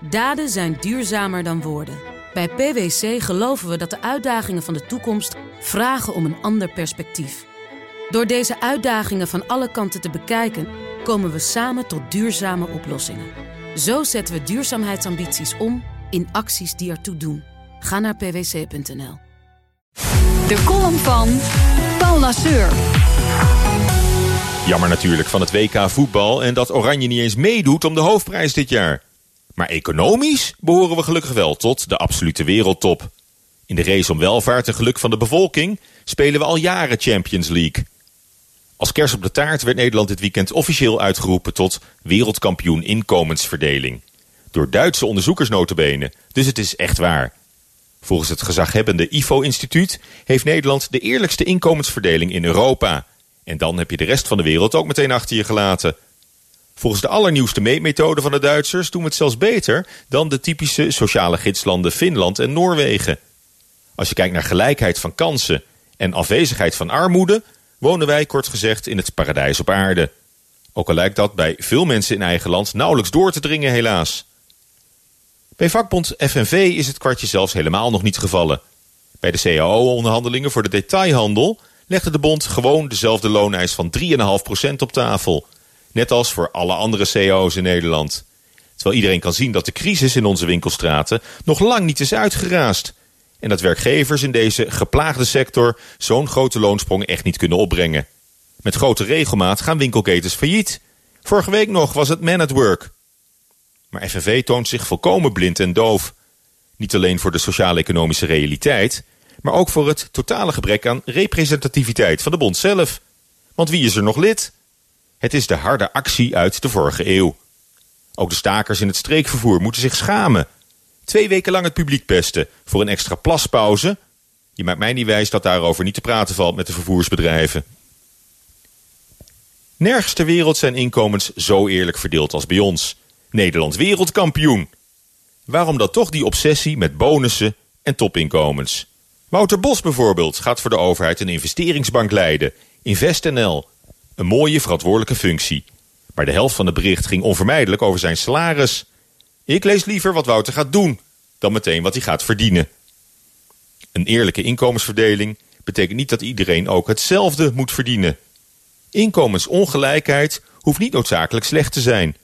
Daden zijn duurzamer dan woorden. Bij PwC geloven we dat de uitdagingen van de toekomst vragen om een ander perspectief. Door deze uitdagingen van alle kanten te bekijken, komen we samen tot duurzame oplossingen. Zo zetten we duurzaamheidsambities om in acties die ertoe doen. Ga naar pwc.nl. De column van Paul Lasseur. Jammer natuurlijk van het WK voetbal en dat Oranje niet eens meedoet om de hoofdprijs dit jaar. Maar economisch behoren we gelukkig wel tot de absolute wereldtop. In de race om welvaart en geluk van de bevolking spelen we al jaren Champions League. Als kers op de taart werd Nederland dit weekend officieel uitgeroepen tot wereldkampioen inkomensverdeling. Door Duitse onderzoekers notabene, dus het is echt waar. Volgens het gezaghebbende IFO-instituut heeft Nederland de eerlijkste inkomensverdeling in Europa. En dan heb je de rest van de wereld ook meteen achter je gelaten. Volgens de allernieuwste meetmethode van de Duitsers doen we het zelfs beter dan de typische sociale gidslanden Finland en Noorwegen. Als je kijkt naar gelijkheid van kansen en afwezigheid van armoede, wonen wij kort gezegd in het paradijs op aarde. Ook al lijkt dat bij veel mensen in eigen land nauwelijks door te dringen helaas. Bij vakbond FNV is het kwartje zelfs helemaal nog niet gevallen. Bij de CAO-onderhandelingen voor de detailhandel legde de bond gewoon dezelfde looneis van 3,5% op tafel. Net als voor alle andere cao's in Nederland. Terwijl iedereen kan zien dat de crisis in onze winkelstraten nog lang niet is uitgeraasd. En dat werkgevers in deze geplaagde sector zo'n grote loonsprong echt niet kunnen opbrengen. Met grote regelmaat gaan winkelketens failliet. Vorige week nog was het Man at Work. Maar FNV toont zich volkomen blind en doof. Niet alleen voor de sociaal-economische realiteit, maar ook voor het totale gebrek aan representativiteit van de bond zelf. Want wie is er nog lid? Het is de harde actie uit de vorige eeuw. Ook de stakers in het streekvervoer moeten zich schamen. Twee weken lang het publiek pesten voor een extra plaspauze. Je maakt mij niet wijs dat daarover niet te praten valt met de vervoersbedrijven. Nergens ter wereld zijn inkomens zo eerlijk verdeeld als bij ons. Nederland wereldkampioen. Waarom dan toch die obsessie met bonussen en topinkomens? Wouter Bos bijvoorbeeld gaat voor de overheid een investeringsbank leiden. InvestNL. Een mooie verantwoordelijke functie. Maar de helft van het bericht ging onvermijdelijk over zijn salaris. Ik lees liever wat Wouter gaat doen, dan meteen wat hij gaat verdienen. Een eerlijke inkomensverdeling betekent niet dat iedereen ook hetzelfde moet verdienen. Inkomensongelijkheid hoeft niet noodzakelijk slecht te zijn.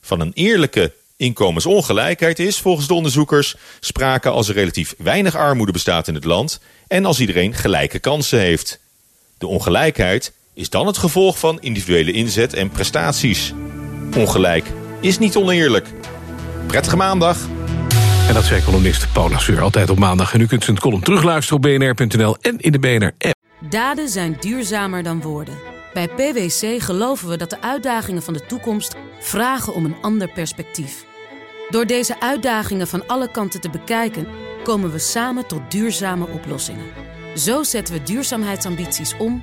Van een eerlijke inkomensongelijkheid is, volgens de onderzoekers, sprake als er relatief weinig armoede bestaat in het land en als iedereen gelijke kansen heeft. De ongelijkheid is dan het gevolg van individuele inzet en prestaties. Ongelijk is niet oneerlijk. Prettige maandag. En dat zei columnist Paula Seur altijd op maandag. En u kunt zijn column terugluisteren op bnr.nl en in de BNR-app. Daden zijn duurzamer dan woorden. Bij PwC geloven we dat de uitdagingen van de toekomst vragen om een ander perspectief. Door deze uitdagingen van alle kanten te bekijken, komen we samen tot duurzame oplossingen. Zo zetten we duurzaamheidsambities om